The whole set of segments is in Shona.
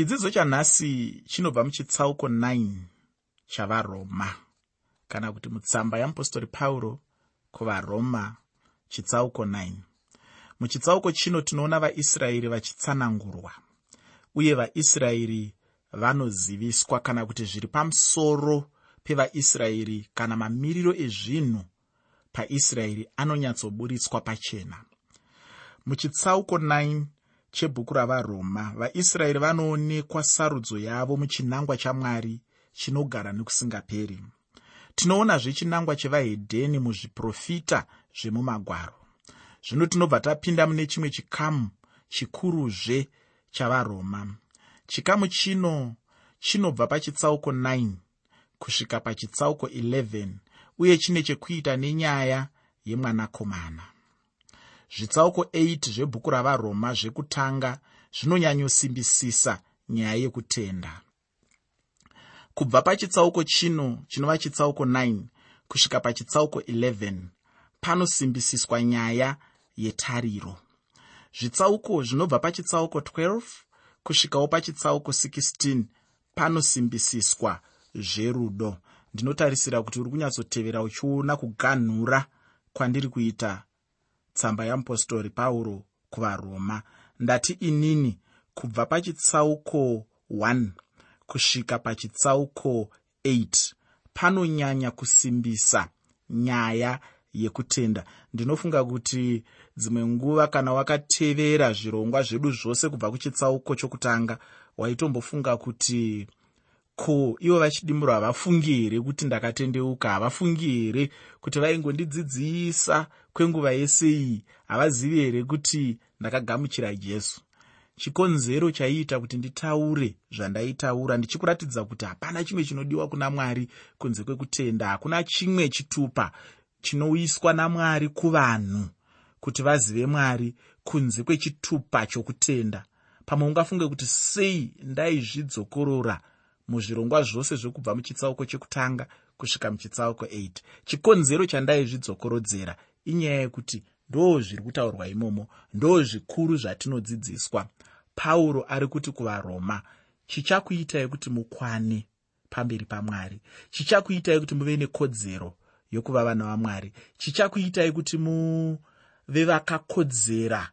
chidzidzo chanhasi chinobva muchitsauko 9 chavaroma. Kana kuti mutsamba yeapostori pauro kuvaroma chitsauko 9 muchitsauko chino tinoona vaisraeri vachitsanangurwa uye vaisraeri vanoziviswa kana kuti zviri pamusoro pevaisraeri kana mamiriro ezvinhu paisraeri anonyatsoburitswa pachena. Muchitsauko 9 chebhuku ravaroma. Vaisraeri vanoonekwa sarudzo yavo muchinangwa chamwari chinogara nekusingaperi tinoonazve chinangwa chevahedheni muzviprofita zvemumagwaro. Zvino tinobva tapinda mune chimwe chikamu chikuruzve chavaroma. Chikamu chino chinobva pachitsauko 9 kusvika pachitsauko 11 uye chine chekuita nenyaya yemwanakomana zvitsauko 8 zvebhuku ravaroma zvekutanga zvinonyanyosimbisisa nyaya yekutenda. Kubva pachitsauko chino chinova chitsauko 9 kusvika pachitsauko 11 panosimbisiswa nyaya yetariro. Zvitsauko zvinobva pachitsauko 12 kusvikawo pachitsauko 16 panosimbisiswa zverudo. Ndinotarisira kuti uri kunyatsotevera uchiona kuganhura kwandiri kuita tsamba yeapostori pauro kuvaroma. Ndati inini kubva pachitsauko 1 kusvika pachitsauko 8 panonyanya kusimbisa nyaya yekutenda. Ndinofunga kuti dzimwe nguva kana wakatevera zvirongwa zvedu zvose kubva kuchitsauko chokutanga waitombofunga kuti ko ivo vachidimbura havafungi here kuti ndakatendeuka havafungi here kuti vaingondidzidzisa kwenguva yese iyi. Havazivi here kuti ndakagamuchira jesu? Chikonzero chaiita kuti nditaure zvandaitaura ndichikuratidza kuti hapana chimwe chinodiwa kuna mwari kunze kwekutenda. Hakuna chimwe chitupa chinouyiswa namwari kuvanhu kuti vazive mwari kunze kwechitupa chokutenda. Pamwe ungafunge kuti sei ndaizvidzokorora muzvirongwa zvose zvekubva muchitsauko chekutanga kusvika muchitsauko 8 chikonzero chandaizvidzokorodzera inyaya yekuti ndo zviri kutaurwa imomo ndo zvikuru zvatinodzidziswa. Pauro ari kuti kuvaroma chichakuitai kuti mukwane pamberi pamwari. Chichakuitai kuti muve nekodzero yokuva vana vamwari. Chichakuitai kuti muve vakakodzera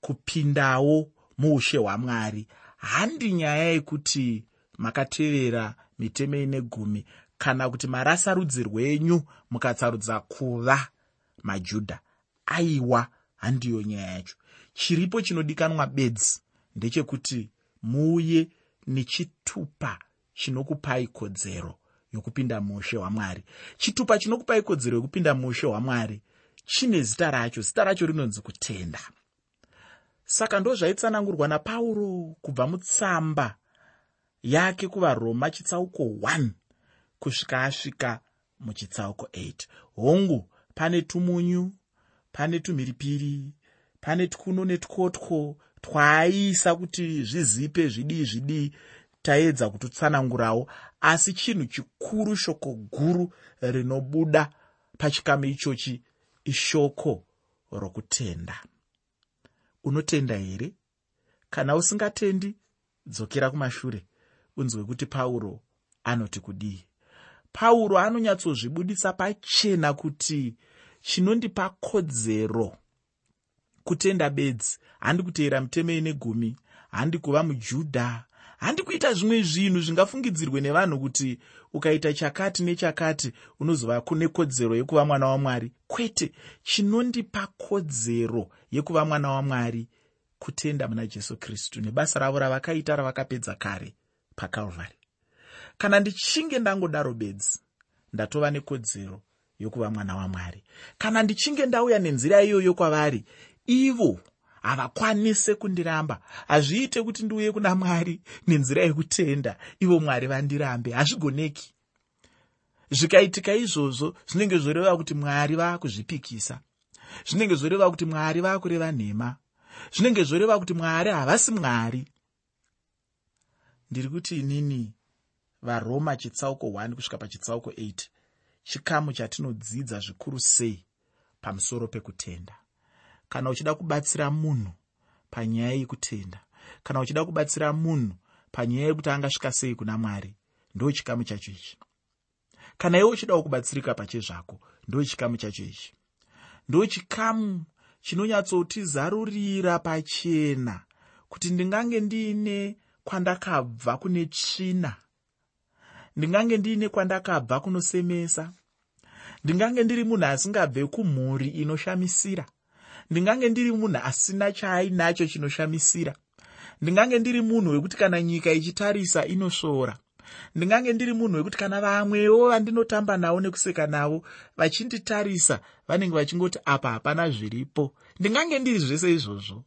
kupindawo muushe hwamwari. Handi nyaya yekuti makatevera mitemo ine gumi kana kuti marasa rudzi rwenyu mukatsarudza kuva majudha. Aiwa handiyo nyaya yacho. Chiripo chinodikanwa bedzi ndechekuti muuye nechitupa chinokupai kodzero yokupinda muushe hwamwari. Chitupa chinokupai kodzero yokupinda muushe hwamwari chine zita racho zita racho rinonzi kutenda. Saka ndo zvaitsanangurwa napauro kubva mutsamba yake kuvaroma chitsauko 1 kusvika asvika muchitsauko 8 hongu pane tumunyu pane tumhiripiri pane tkuno netkotwo twaaisa kuti zvizipe zvidii zvidii taedza kutotsanangurawo asi chinhu chikuru shoko guru rinobuda pachikamu ichochi ishoko rokutenda. Unotenda here? Kana usingatendi dzokera kumashure unzwe kuti pauro anoti kudii. Pauro anonyatsozvibudisa pachena kuti chinondipa kodzero kutenda bedzi. Handi kuteera mitemo ine gumi handi kuva mujudha handi kuita zvimwe zvinhu zvingafungidzirwe nevanhu kuti ukaita chakati nechakati unozova kune kodzero yekuva mwana wamwari. Kwete chinondipa kodzero yekuva mwana wamwari kutenda muna jesu kristu nebasa ravo ravakaita ravakapedza kare pakalvari. Kana ndichinge ndangodaro bedzi ndatova nekodzero yokuva mwana wamwari. Kana ndichinge ndauya nenzira iyoyo kwavari ivo havakwanise kundiramba. Hazviite kuti ndiuye kuna mwari nenzira yekutenda ivo mwari vandirambe hazvigoneki. Zvikaitika izvozvo zvinenge zvoreva kuti mwari vaakuzvipikisa zvinenge zvoreva kuti mwari vaakureva nhema zvinenge zvoreva kuti mwari havasi mwari ndiri kuti inini varoma chitsauko 1 kusvika pachitsauko 8 chikamu chatinodzidza zvikuru sei pamusoro pekutenda? Kana uchida kubatsira munhu panyaya yekutenda kana uchida kubatsira munhu panyaya yekuti angasvika sei kuna mwari ndo chikamu chacho ichi. Kana iwe uchidawo kubatsirika pachezvako ndo chikamu chacho ichi. Ndo chikamu chinonyatsotizarurira pachena kuti ndingange ndiine kwandakabva kune tsvina. Ndingange ndiine kwandakabva kunosemesa. Ndingange ndiri munhu asingabve kumhuri inoshamisira. Ndingange ndiri munhu asina chaainacho chinoshamisira. Ndingange ndiri munhu wekuti kana nyika ichitarisa inosvora ndingange ndiri munhu wekuti kana vamwewo vandinotamba navo nekuseka navo vachinditarisa vanenge vachingoti apa hapana zviripo. Ndingange ndiri zvese izvozvo.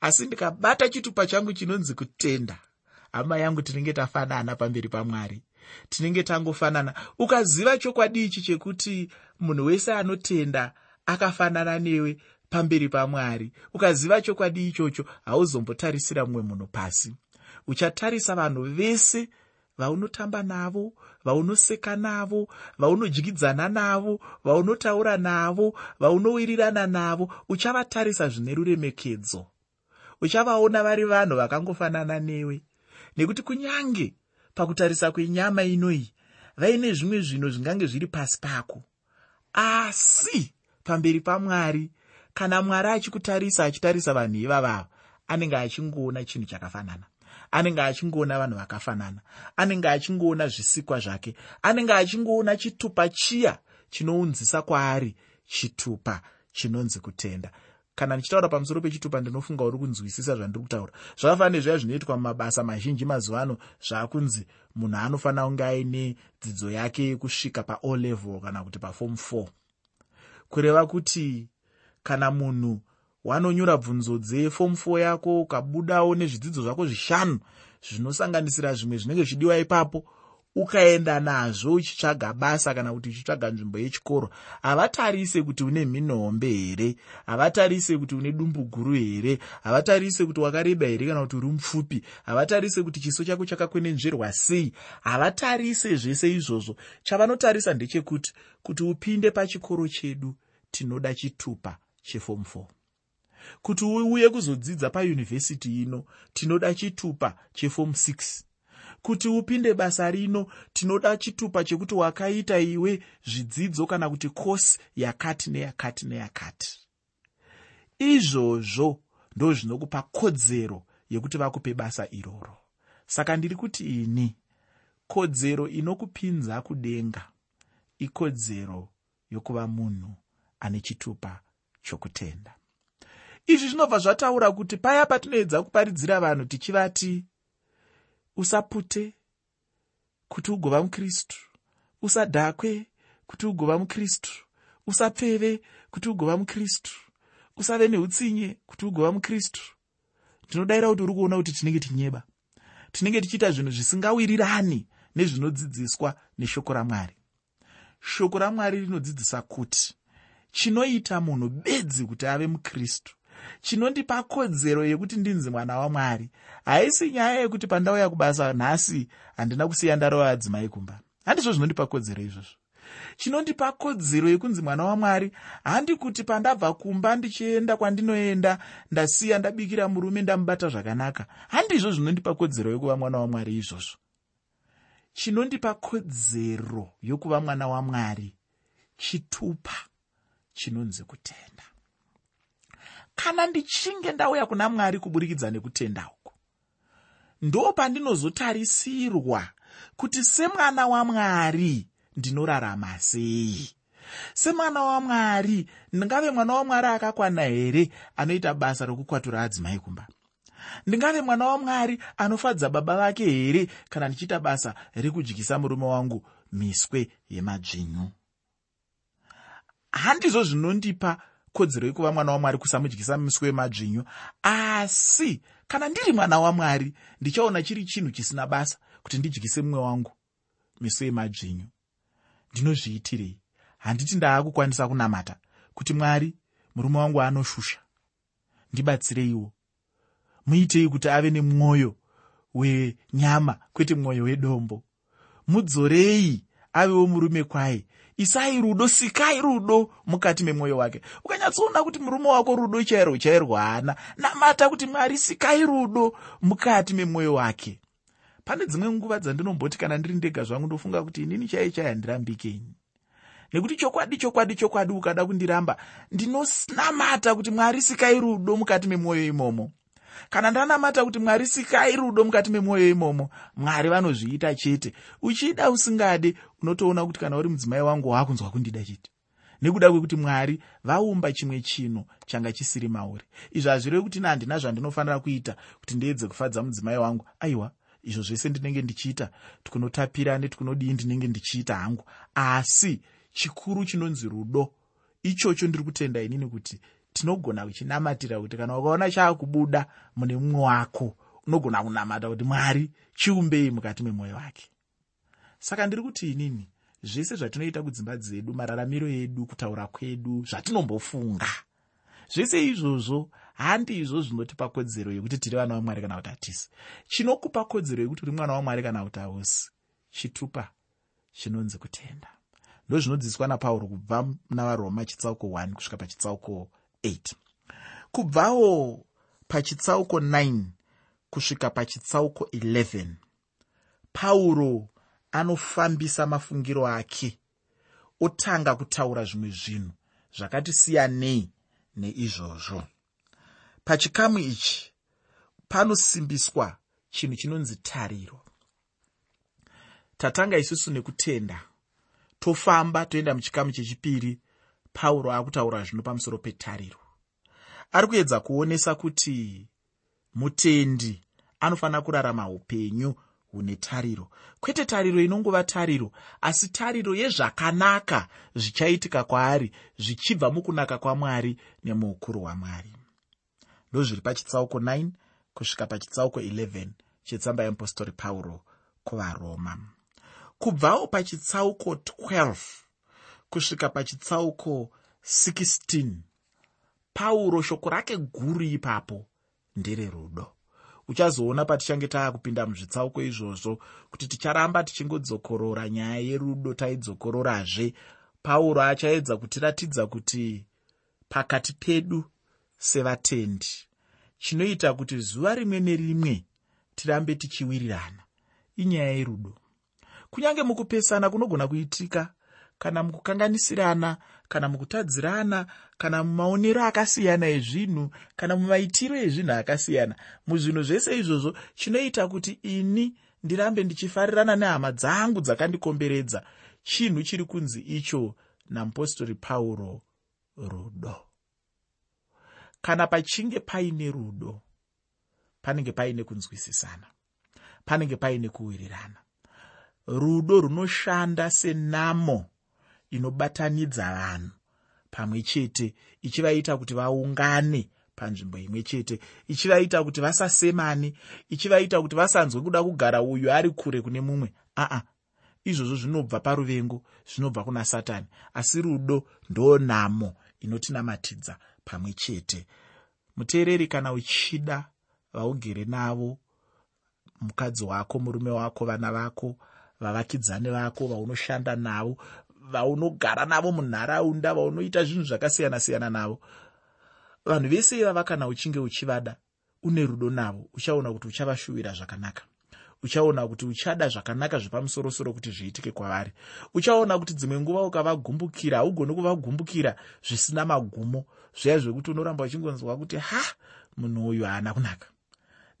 Asi ndikabata chitupa changu chinonzi kutenda hama yangu tinenge tafanana pamberi pamwari. Tinenge tangofanana. Ukaziva chokwadi ichi chekuti munhu wese anotenda akafanana newe pamberi pamwari ukaziva chokwadi ichocho hauzombotarisira mumwe munhu pasi. Uchatarisa vanhu vese vaunotamba navo vaunoseka navo vaunodyidzana navo vaunotaura navo vaunowirirana navo. Uchavatarisa zvine ruremekedzo. Uchavaona vari vanhu vakangofanana newe nekuti kunyange pakutarisa kwenyama inoyi vaine zvimwe zvinhu zvingange zviri pasi pako. Asi pamberi pamwari kana mwari achikutarisa achitarisa vanhu ivavava anenge achingoona chinhu chakafanana anenge achingoona vanhu vakafanana anenge achingoona zvisikwa zvake anenge achingoona chitupa chiya chinounzisa kwaari chitupa chinonzi kutenda kana ndichitaura pamusoro pechitupa ndinofunga uri kunzwisisa zvandiri kutaura zvakafanana nezviya zvinoitwa mumabasa mazhinji mazuva ano zvaakunzi munhu anofanira kunge aine dzidzo yake yekusvika pao level kana kuti pafom 4 kureva kuti kana munhu wanonyora bvunzo dzefom 4 yako ukabudawo nezvidzidzo zvako zvishanu zvinosanganisira zvimwe zvinenge zvichidiwa ipapo ukaenda nazvo uchitsvaga basa kana kuti uchitsvaga nzvimbo yechikoro havatarise kuti une mhinhombe here havatarise kuti une dumbu guru here havatarise kuti wakareba here kana kuti uri mupfupi havatarise kuti chiso chako chakakwenenzverwa sei havatarise zvese izvozvo. Chavanotarisa ndechekuti kuti upinde pachikoro chedu tinoda chitupa chefom 4 kuti uuye kuzodzidza payunivhesiti ino tinoda chitupa chefom 6 kuti upinde basa rino tinoda chitupa chekuti wakaita iwe zvidzidzo kana kuti kosi yakati neyakati neyakati. Izvozvo ndo zvinokupa kodzero yekuti vakupe basa iroro. Saka ndiri kuti ini kodzero inokupinza kudenga ikodzero yokuva munhu ane chitupa chokutenda. Izvi zvinobva zvataura kuti paya patinoedza kuparidzira vanhu tichivati usapute kuti ugova mukristu usadhakwe kuti ugova mukristu usapfeve kuti ugova mukristu usave neutsinye kuti ugova mukristu. Ndinodayira kuti uri kuona kuti tinenge tinyeba tinenge tichiita zvinhu zvisingawirirani nezvinodzidziswa neshoko ramwari. Shoko ramwari rinodzidzisa kuti chinoita munhu bedzi kuti ave mukristu chinondipa kodzero yekuti ndinzi mwana wamwari. Haisi nyaya yekuti pandauya kubasa nhasi handina kusiya ndarova adzimai kumba. Handizvo zvinondipa kodzero izvozvo. Chinondipa kodzero yekunzi mwana wamwari handi kuti pandabva kumba ndichienda kwandinoenda ndasiya ndabikira murume ndamubata zvakanaka. Handizvo zvinondipa kodzero yokuva mwana wamwari izvozvo. Chinondipa kodzero yokuva mwana wamwari chitupa chinonzi kutenda kana ndichinge ndauya kuna mwari kuburikidza nekutenda uku? Ndo pandinozotarisirwa kuti semwana wamwari ndinorarama sei? Semwana wamwari ndingave mwana wamwari akakwana here anoita basa rokukwatura adzimai kumba? Ndingave mwana wamwari anofadza baba vake here kana ndichiita basa rekudyisa murume wangu miswe yemadzvinyu handizvo zvinondipa kodzero yekuva mwana wamwari kusamudyisa miswe yemadzvinyu asi kana ndiri mwana wamwari ndichaona chiri chinhu chisina basa kuti ndidyise mumwe wangu miswe yemadzvinyu ndinozviitirei? Handiti ndaakukwanisa kunamata kuti mwari murume wangu anoshusha. Ndibatsireiwo. Muitei kuti ave nemwoyo wenyama kwete mwoyo wedombo. Mudzorei avewo murume kwaye isai rudo sikai rudo mukati memwoyo wake. Ukanyatsoona kuti murume wako rudo chairwo chairwo haana. Namata kuti mwari sikai rudo mukati memwoyo wake. Pane dzimwe nguva dzandinomboti kana ndiri ndega zvangu ndofunga kuti inini chaiye chai handirambikeni nekuti chokwadi chokwadi chokwadi ukada kundiramba ndinonamata kuti mwari sikai rudo mukati memwoyo imomo kana ndanamata kuti mwari sikai rudo mukati memwoyo imomo mwari vanozviita chete. Uchida usingade unotoona kuti kana uri mudzimai wangu waakunzwa kundida chete. Nekuda kwekuti mwari vaumba chimwe chinhu changa chisiri mauri. Izvo hazvirevi kuti nandina zvandinofanira kuita kuti ndiedze kufadza mudzimai wangu? Aiwa izvo zvese ndinenge ndichiita. Tikunotapira netikunodii ndinenge ndichiita hangu. Asi chikuru chinonzi rudo ichocho ndiri kutenda inini kuti tinogona kuchinamatira kuti kana ukaona chaakubuda mune mumwe wako unogona kunamata kuti mwari chiumbei mukati memwoyo wake. Saka ndiri kuti inini zvese zvatinoita kudzimba dzedu mararamiro edu kutaura kwedu zvatinombofunga. Zvese izvozvo handizvo zvinotipa kodzero yekuti tiri vana vamwari kana kuti hatisi chinokupa kodzero yekuti uri mwana wamwari kana kuti hausi chitupa chinonzi kutenda. Ndozvinodzidziswa napauro kubva navaroma chitsauko 1 kusvika pachitsauko 8 kubvawo pachitsauko 9 kusvika pachitsauko 11 pauro anofambisa mafungiro ake otanga kutaura zvimwe zvinhu zvakati siyanei neizvozvo. Pachikamu ichi panosimbiswa chinhu chinonzi tariro. Tatanga isusu nekutenda tofamba toenda muchikamu chechipiri pauro akutaura zvino pamusoro petariro. Ari kuedza kuonesa kuti mutendi anofanira kurarama upenyu hune tariro. Kwete tariro inongova tariro asi tariro yezvakanaka zvichaitika kwaari zvichibva mukunaka kwamwari nemuukuru hwamwari ndozviri pachitsauko 9 kusvika pachitsauko 11 chetsamba yeapostori pauro kuvaroma. Kubvawo pachitsauko 12 kusvika pachitsauko 16 pauro shoko rake guru ipapo ndererudo uchazoona patichange taakupinda muzvitsauko izvozvo kuti ticharamba tichingodzokorora nyaya yerudo taidzokororazve. Pauro achaedza kutiratidza kuti pakati pedu sevatendi chinoita kuti zuva rimwe nerimwe tirambe tichiwirirana inyaya yerudo. Kunyange mukupesana kunogona kuitika kana mukukanganisirana kana mukutadzirana kana mumaonero akasiyana ezvinhu kana mumaitiro ezvinhu akasiyana. Muzvinhu zvese izvozvo chinoita kuti ini ndirambe ndichifarirana nehama dzangu dzakandikomberedza chinhu chiri kunzi icho namupostori pauro rudo. Kana pachinge paine rudo panenge paine kunzwisisana panenge paine kuwirirana. Rudo runoshanda senamo inobatanidza vanhu pamwe chete ichivaita kuti vaungane panzvimbo imwe chete ichivaita kuti vasasemane ichivaita kuti vasanzwe kuda kugara uyu ari kure kune mumwe. Aa izvozvo zvinobva paruvengo zvinobva kuna satani. Asi rudo ndo nhamo inotinamatidza pamwe chete. Muteereri kana uchida vaugere navo mukadzi wako murume wako vana vako vavakidzani vako vaunoshanda navo vaunogara navo munharaunda vaunoita zvinhu zvakasiyana-siyana navo. Vanhu vese ivava kana uchinge uchivada une rudo navo uchaona kuti uchavashuvira zvakanaka. Uchaona kuti uchada zvakanaka zvepamusorosoro kuti zviitike kwavari. Uchaona kuti dzimwe nguva ukavagumbukira haugoni kuvagumbukira zvisina magumo. Zviya zvekuti unoramba uchingonzwa kuti ha munhu uyu haana kunaka.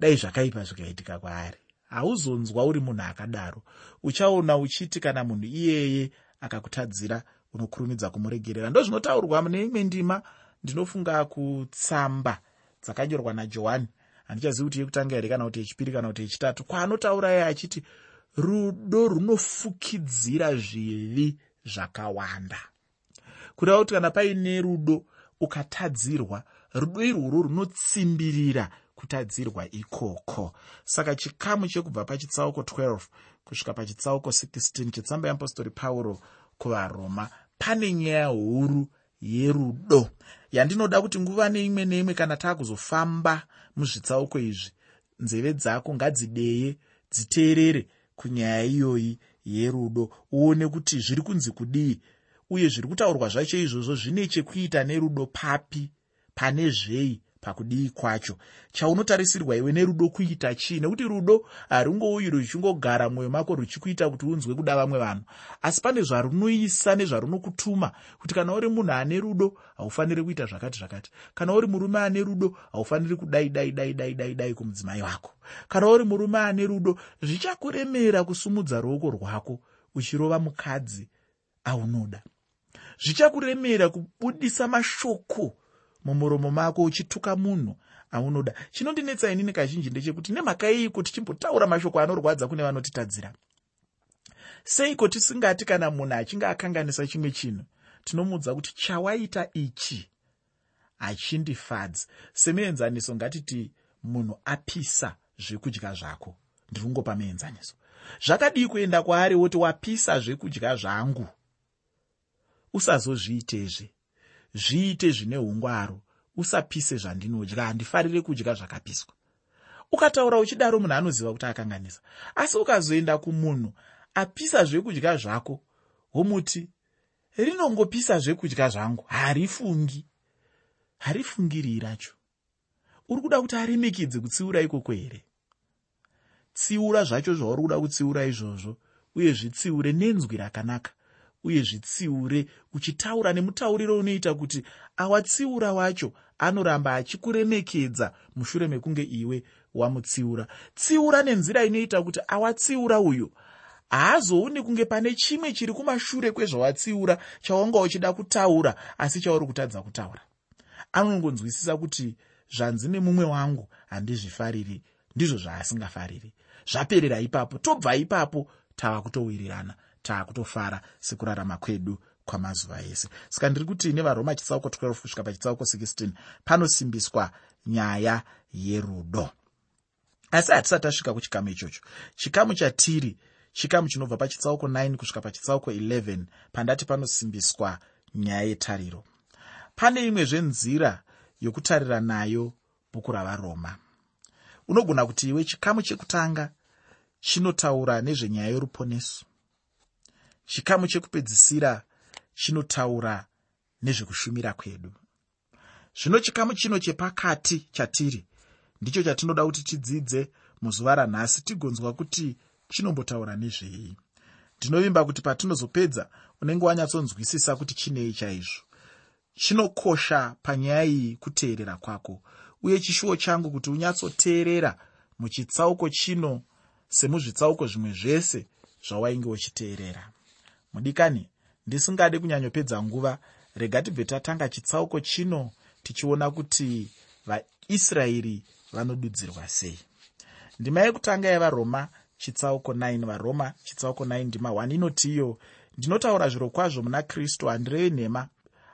Dai zvakaipa zvikaitika kwaari. Hauzonzwa uri munhu akadaro. Uchaona uchiti kana munhu iyeye akakutadzira unokurumidza kumuregerera. Ndo zvinotaurwa mune imwe ndima ndinofunga kutsamba dzakanyorwa najohani. Handichazivi kuti yekutanga here kana kuti yechipiri kana kuti yechitatu. Kwaanotaura iye achiti rudo runofukidzira zvivi zvakawanda. Kureva kuti kana paine rudo ukatadzirwa rudo irworwo runotsimbirira kutadzirwa ikoko. Saka chikamu chekubva pachitsauko 12 kusvika pachitsauko 16 chetsamba yeapostori pauro kuvaroma. Pane nyaya huru yerudo. Yandinoda kuti nguva neimwe neimwe kana taakuzofamba muzvitsauko izvi nzeve dzako ngadzideye dziteerere kunyaya iyoyi yerudo. Uone kuti zviri kunzi kudii uye zviri kutaurwa zvacho izvozvo zvine chekuita nerudo papi pane zvei pakudii kwacho. Chaunotarisirwa iwe nerudo kuita chii nekuti rudo harungouyi ruchingogara mwoyo mako ruchikuita kuti unzwe kuda vamwe vanhu. Asi pane zvarunoisa nezvarunokutuma kuti kana uri munhu ane rudo haufaniri kuita zvakati zvakati. Kana uri murume ane rudo haufaniri kudai dai dai dai dai dai kumudzimai wako. Kana uri murume ane rudo zvichakuremera kusumudza ruoko rwako uchirova mukadzi aunoda. Zvichakuremera kubudisa mashoko mumuromo mako uchituka munhu aunoda. Chinondinetsa inini kazhinji ndechekuti nemhaka iiko tichimbotaura mashoko anorwadza kune vanotitadzira. Seiko tisingati kana munhu achinge akanganisa chimwe chinhu tinomuudza kuti chawaita ichi? Hachindifadzi. Semuenzaniso ngatiti munhu apisa zvekudya zvako. Ndiri kungopa muenzaniso. Zvakadii kuenda kwaari woti wapisa zvekudya zvangu? Usazozviitezve zviite zvine ungwaro usapise zvandinodya handifariri kudya zvakapiswa. Ukataura uchidaro munhu anoziva kuti akanganisa asi ukazoenda kumunhu apisa zvekudya zvako womuti rinongopisa zvekudya zvangu harifungi harifungiri racho uri kuda kuti aremekidze kutsiura ikoko here? Tsiura zvacho zvauri kuda kutsiura izvozvo uye zvitsiure nenzwi rakanaka uye zvitsiure uchitaura nemutauriro unoita kuti awatsiura wacho anoramba achikuremekedza mushure mekunge iwe wamutsiura. Tsiura nenzira inoita kuti awatsiura uyu haazooni kunge pane chimwe chiri kumashure kwezvawatsiura chawanga uchida kutaura asi chauri kutadza kutaura. Anongonzwisisa kuti zvanzi nemumwe wangu handizvifariri ndizvo zvaasingafariri zvaperera ipapo tobva ipapo tava kutowirirana taakutofara sekurarama kwedu kwamazuva ese. Saka ndiri kuti nevaroma chitsauko 12 kusvika pachitsauko 16 panosimbiswa nyaya yerudo. Asi hatisati tasvika kuchikamu ichocho. Chikamu chatiri chikamu chinobva pachitsauko 9 kusvika pachitsauko 11 pandati panosimbiswa nyaya yetariro. Pane imwezve nzira yokutarira nayo bhuku ravaroma. Unogona kuti iwe chikamu chekutanga chinotaura nezvenyaya yoruponeso chikamu chekupedzisira chinotaura nezvekushumira kwedu. Zvino chikamu chino chepakati chatiri ndicho chatinoda kuti tidzidze muzuva ranhasi tigonzwa kuti chinombotaura nezvei. Ndinovimba kuti patinozopedza unenge wanyatsonzwisisa kuti chinei chaizvo. Chinokosha panyaya iyi kuteerera kwako uye chishuwo changu kuti unyatsoteerera muchitsauko chino semuzvitsauko zvimwe zvese zvawainge uchiteerera mudikani ndisingade kunyanyopedza nguva. Rega tibve tatanga chitsauko chino tichiona kuti vaisraeri vanodudzirwa sei. Ndima yekutanga yevaroma chitsauko 9 varoma chitsauko 9 ndima 1 inoti iyo ndinotaura zviro kwazvo muna kristu handirevi nhema.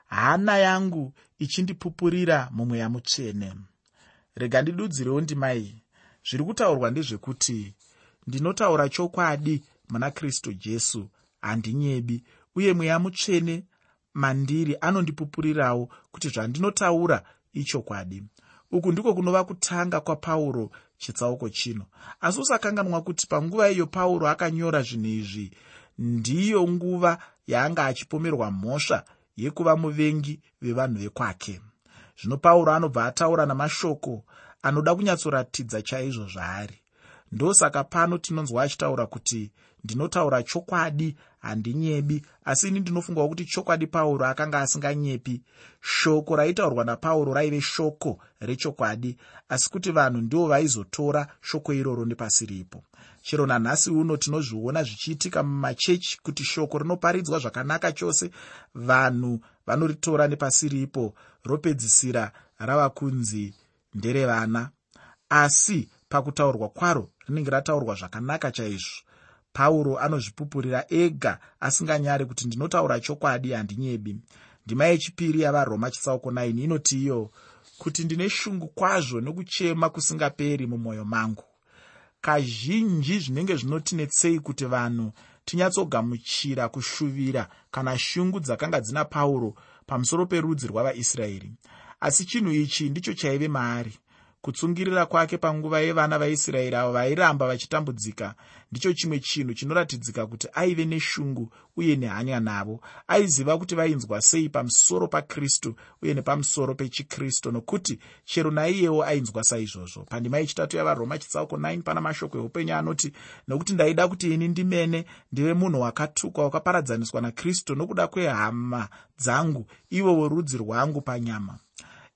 Hana yangu ichindipupurira mumweya mutsvene rega ndidudzirewo ndima iyi zviri kutaurwa ndezvekuti ndinotaura chokwadi muna kristu jesu handinyebi uye mweya mutsvene mandiri anondipupurirawo kuti zvandinotaura ichokwadi uku ndiko kunova kutanga kwapauro chitsauko chino. Asi usakanganwa kuti panguva iyo pauro akanyora zvinhu izvi ndiyo nguva yaanga achipomerwa mhosva yekuva muvengi vevanhu vekwake. Zvino pauro anobva ataura namashoko anoda kunyatsoratidza chaizvo zvaari. Ndosaka pano tinonzwa achitaura kuti ndinotaura chokwadi handinyebi. Asi ini ndinofungawo kuti chokwadi pauro akanga asinganyepi. Shoko raitaurwa napauro raive shoko rechokwadi asi kuti vanhu ndivo vaizotora shoko iroro nepasi ripo chero nanhasi uno tinozviona zvichiitika mumachechi kuti shoko rinoparidzwa zvakanaka chose. Vanhu vanoritora nepasi ripo ropedzisira rava kunzi nderevana. Asi pakutaurwa kwaro rinenge rataurwa zvakanaka chaizvo pauro anozvipupurira ega asinganyari kuti ndinotaura chokwadi handinyebi. Ndima yechipiri yavaroma chitsauko 9 inoti iyo kuti ndine shungu kwazvo nokuchema kusingaperi mumwoyo mangu. Kazhinji zvinenge zvinotinetsei kuti vanhu tinyatsogamuchira kushuvira kana shungu dzakanga dzina pauro pamusoro perudzi rwavaisraeri. Asi chinhu ichi ndicho chaive maari kutsungirira kwake panguva yevana vaisraeri avo vairamba vachitambudzika ndicho chimwe chinhu chinoratidzika kuti aive neshungu uye nehanya navo. Aiziva kuti vainzwa sei pamusoro pakristu uye nepamusoro pechikristu nokuti chero naiyewo ainzwa saizvozvo. Pandima yechitatu yavaroma chitsauko 9 pana mashoko eupenyu anoti nokuti ndaida kuti ini ndimene ndive munhu wakatukwa wakaparadzaniswa nakristu nokuda kwehama dzangu ivo worudzi rwangu panyama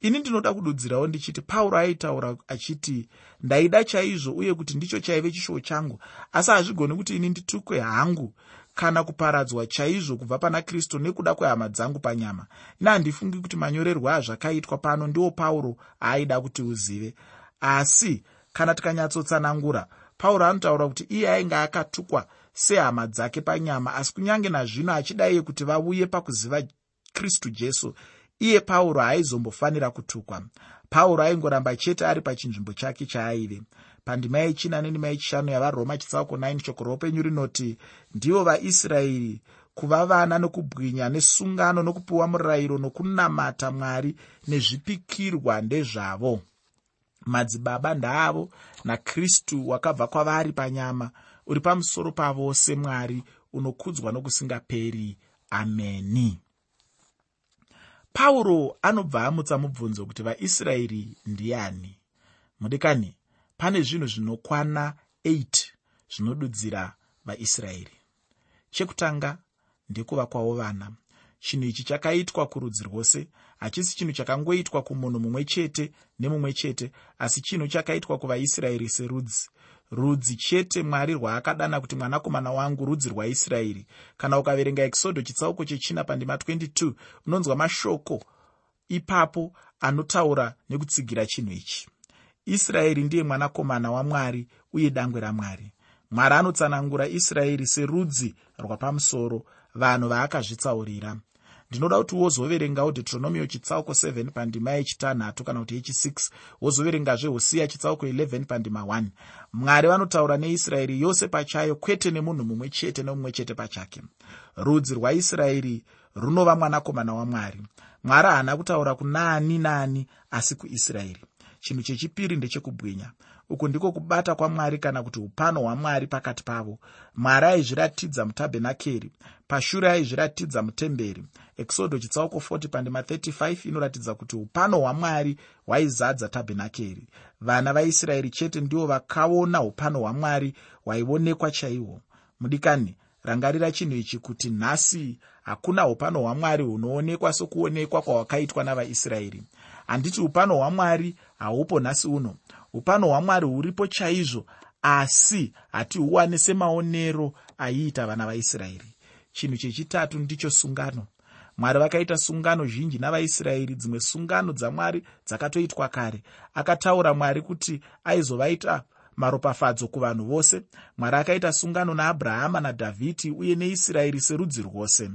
ini ndinoda kududzirawo ndichiti pauro aitaura achiti ndaida chaizvo uye kuti ndicho chaive chishuwo changu. Asi hazvigoni kuti ini nditukwe hangu kana kuparadzwa chaizvo kubva pana kristu nekuda kwehama dzangu panyama. Ina handifungi kuti manyorerwo azvakaitwa pano ndiwo pauro aaida kuti uzive. Asi kana tikanyatsotsanangura pauro anotaura kuti iye ainge akatukwa sehama dzake panyama asi kunyange nazvino achidaiye kuti vauye pakuziva kristu jesu iye pauro haaizombofanira kutukwa. Pauro aingoramba chete ari pachinzvimbo chake chaaive. Pandima yechina nendima yechishanu yavaroma chitsauko 9 shoko roupenyu rinoti ndivo vaisraeri kuva vana nokubwinya nesungano nokupiwa murayiro nokunamata mwari nezvipikirwa ndezvavo. Madzibaba ndaavo nakristu wakabva kwavari panyama uri pamusoro pavose mwari unokudzwa nokusingaperi. Ameni pauro anobva amutsa mubvunzo kuti vaisraeri ndiani? Mudikani pane zvinhu zvinokwana 8 zvinodudzira vaisraeri. Chekutanga ndekuva kwavo vana. Chinhu ichi chakaitwa kurudzi rwose. Hachisi chinhu chakangoitwa kumunhu mumwe chete nemumwe chete asi chinhu chakaitwa kuvaisraeri serudzi rudzi chete mwari rwaakadana kuti mwanakomana wangu rudzi rwaisraeri kana ukaverenga ekisodho chitsauko chechina pandima 22 unonzwa mashoko ipapo anotaura nekutsigira chinhu ichi. Israeri ndiye mwanakomana wamwari uye dangwe ramwari mwari anotsanangura israeri serudzi rwapamusoro vanhu vaakazvitsaurira ndinoda kuti wozoverengawo deuteronomio chitsauko 7 pandima yechitanhatu kana kuti yechi6 wozoverengazve hosiya chitsauko 11 pandima 1 mwari vanotaura neisraeri yose pachayo kwete nemunhu mumwe chete nemumwe chete pachake. Rudzi rwaisraeri runova mwanakomana wamwari. Mwari haana kutaura kunaani naani asi kuisraeri. Chinhu chechipiri ndechekubwinya uku ndiko kubata kwamwari kana kuti upano hwamwari pakati pavo. Mwari aizviratidza mutabhenakeri pashure aizviratidza mutemberi. Exodo chitsauko 40 pandima 35 inoratidza kuti upano hwamwari hwaizadza tabhenakeri. Vana vaisraeri chete ndivo vakaona upano hwamwari hwaionekwa chaihwo mudikani rangarira chinhu ichi kuti nhasi hakuna upano hwamwari hunoonekwa sokuonekwa kwahwakaitwa navaisraeri. Handiti upano hwamwari haupo nhasi uno upano hwamwari huripo chaizvo asi hatihuwane semaonero aiita vana vaisraeri. Chinhu chechitatu ndicho sungano. Mwari vakaita sungano zhinji navaisraeri dzimwe sungano dzamwari dzakatoitwa kare. Akataura mwari kuti aizovaita maropafadzo kuvanhu vose. Mwari akaita sungano naabrahama nadhavhidhi uye neisraeri serudzi rwose.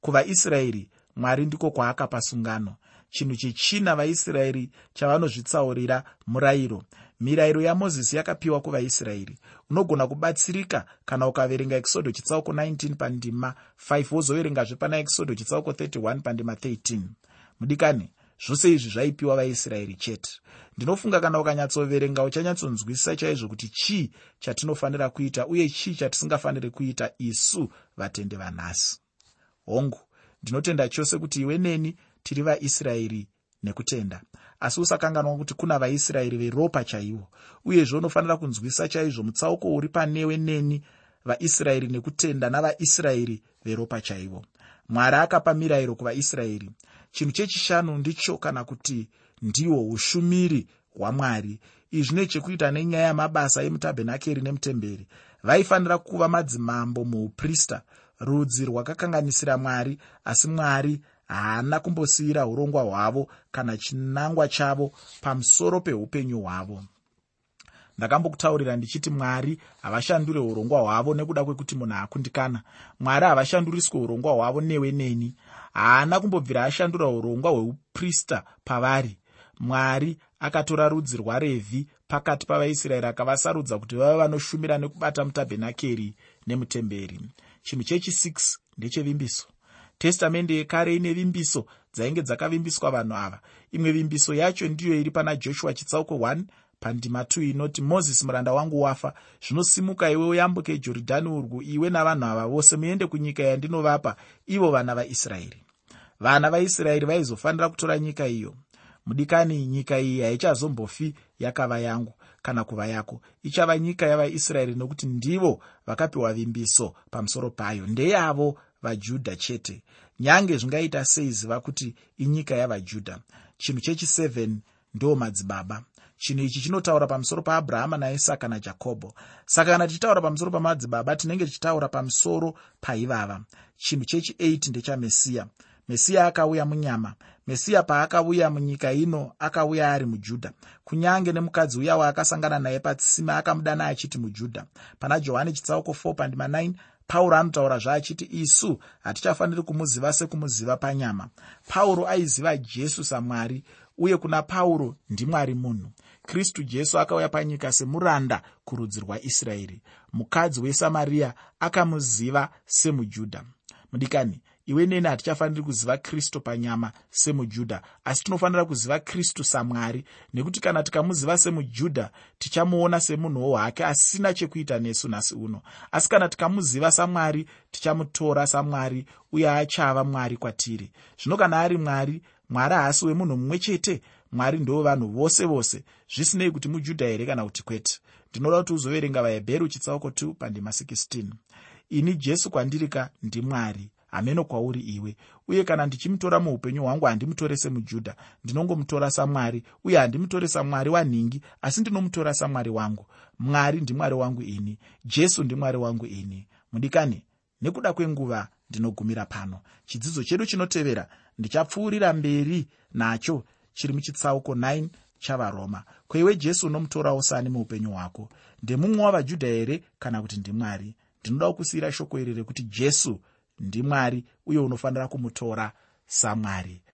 Kuvaisraeri mwari ndiko kwaakapa sungano chinhu chechina vaisraeri chavanozvitsaurira murayiro. Mirayiro yamozisi yakapiwa kuvaisraeri. Unogona kubatsirika kana ukaverenga ekisodho chitsauko 19 pandima 5 wozoverengazve pana ekisodho chitsauko 31 pandima 13 mudikani zvose izvi zvaipiwa vaisraeri chete. Ndinofunga kana ukanyatsoverenga uchanyatsonzwisisa chaizvo kuti chii chatinofanira kuita uye chii chatisingafaniri kuita isu vatende vanhasi. Hongu ndinotenda chose kuti iwe neni tiri vaisraeri nekutenda. Asi usakanganwa kuti kuna vaisraeri veropa chaivo uyezve unofanira kunzwisa chaizvo mutsauko uri panewe neni vaisraeri nekutenda navaisraeri veropa chaivo. Mwari akapa mirayiro kuvaisraeri chinhu chechishanu ndicho kana kuti ndihwo ushumiri hwamwari. Izvi zvine chekuita nenyaya yamabasa emutabhenakeri nemutemberi. Vaifanira kuva madzimambo muuprista rudzi rwakakanganisira mwari asi mwari haana kumbosiyira urongwa hwavo kana chinangwa chavo pamusoro peupenyu hwavo. Ndakambokutaurira ndichiti mwari havashandure urongwa hwavo nekuda kwekuti munhu akundikana mwari havashanduriswe urongwa hwavo newe neni. Haana kumbobvira ashandura urongwa hweuprista pavari. Mwari akatora rudzi rwarevhi pakati pavaisraeri akavasarudza kuti vave vanoshumira nekubata mutabhenakeri nemutemberi. Chinhu chechi6 ndechevimbiso testamende yekare ine vimbiso dzainge dzakavimbiswa vanhu ava. Imwe vimbiso yacho ndiyo iri pana joshua chitsauko 1 pandima 2 inoti mozisi muranda wangu wafa. Zvinosimuka iwe uyambuke jorodhani urwu iwe navanhu ava vose muende kunyika yandinovapa ivo vana vaisraeri vana vaisraeri vaizofanira kutora nyika iyo. Mudikani nyika iyi haichazombofi yakava yangu kana kuva yako. Ichava nyika yavaisraeri nokuti ndivo vakapiwa vimbiso pamusoro payo. Ndeyavo vajudha chete. Nyange zvingaita sei ziva kuti inyika yavajudha chinhu chechi7 ndo madzibaba. Chinhu ichi chinotaura pamusoro paabrahama naisaka najakobho saka kana tichitaura pamusoro pamadzibaba tinenge tichitaura pamusoro paivava. Chinhu chechi8 ndechamesiya mesiya akauya munyama. Mesiya paakauya munyika ino akauya ari mujudha kunyange nemukadzi uya waakasangana naye patsima akamudana achiti mujudha pana johani chitsauko 4 pandima 9 pauro anotaura zvaachiti isu hatichafaniri kumuziva sekumuziva panyama. Pauro aiziva jesu samwari uye kuna pauro ndimwari munhu. Kristu jesu akauya panyika semuranda kurudzi rwaisraeri. Mukadzi wesamariya akamuziva semujudha. Mudikani iwe neni hatichafaniri kuziva kristu panyama semujudha. Asi tinofanira kuziva kristu samwari nekuti kana tikamuziva semujudha tichamuona semunhuwo hwake asina chekuita nesu nhasi uno. Asi kana tikamuziva samwari tichamutora samwari uye achava mwari kwatiri. Zvino kana ari mwari mwari haasi wemunhu mumwe chete. Mwari ndo vanhu vose vose. Zvisinei kuti mujudha here kana kuti kwete? Ndinoda kuti uzoverenga vahebheru chitsauko 2 pandima 16 ini jesu kwandirika ndimwari hameno kwauri iwe. Uye kana ndichimutora muupenyu hwangu handimutore semujudha. Ndinongomutora samwari uye handimutore samwari wanhingi asi ndinomutora samwari wangu. Mwari ndimwari wangu ini. Jesu ndimwari wangu ini. Mudikani nekuda kwenguva ndinogumira pano. Chidzidzo chedu chinotevera ndichapfuurira mberi nacho chiri muchitsauko 9 chavaroma. Kweiwe jesu unomutorawo sani muupenyu hwako. Ndemumwe wavajudha here kana kuti ndimwari ndinoda kusiyira shoko iri rekuti jesu ndimwari uye unofanira kumutora samwari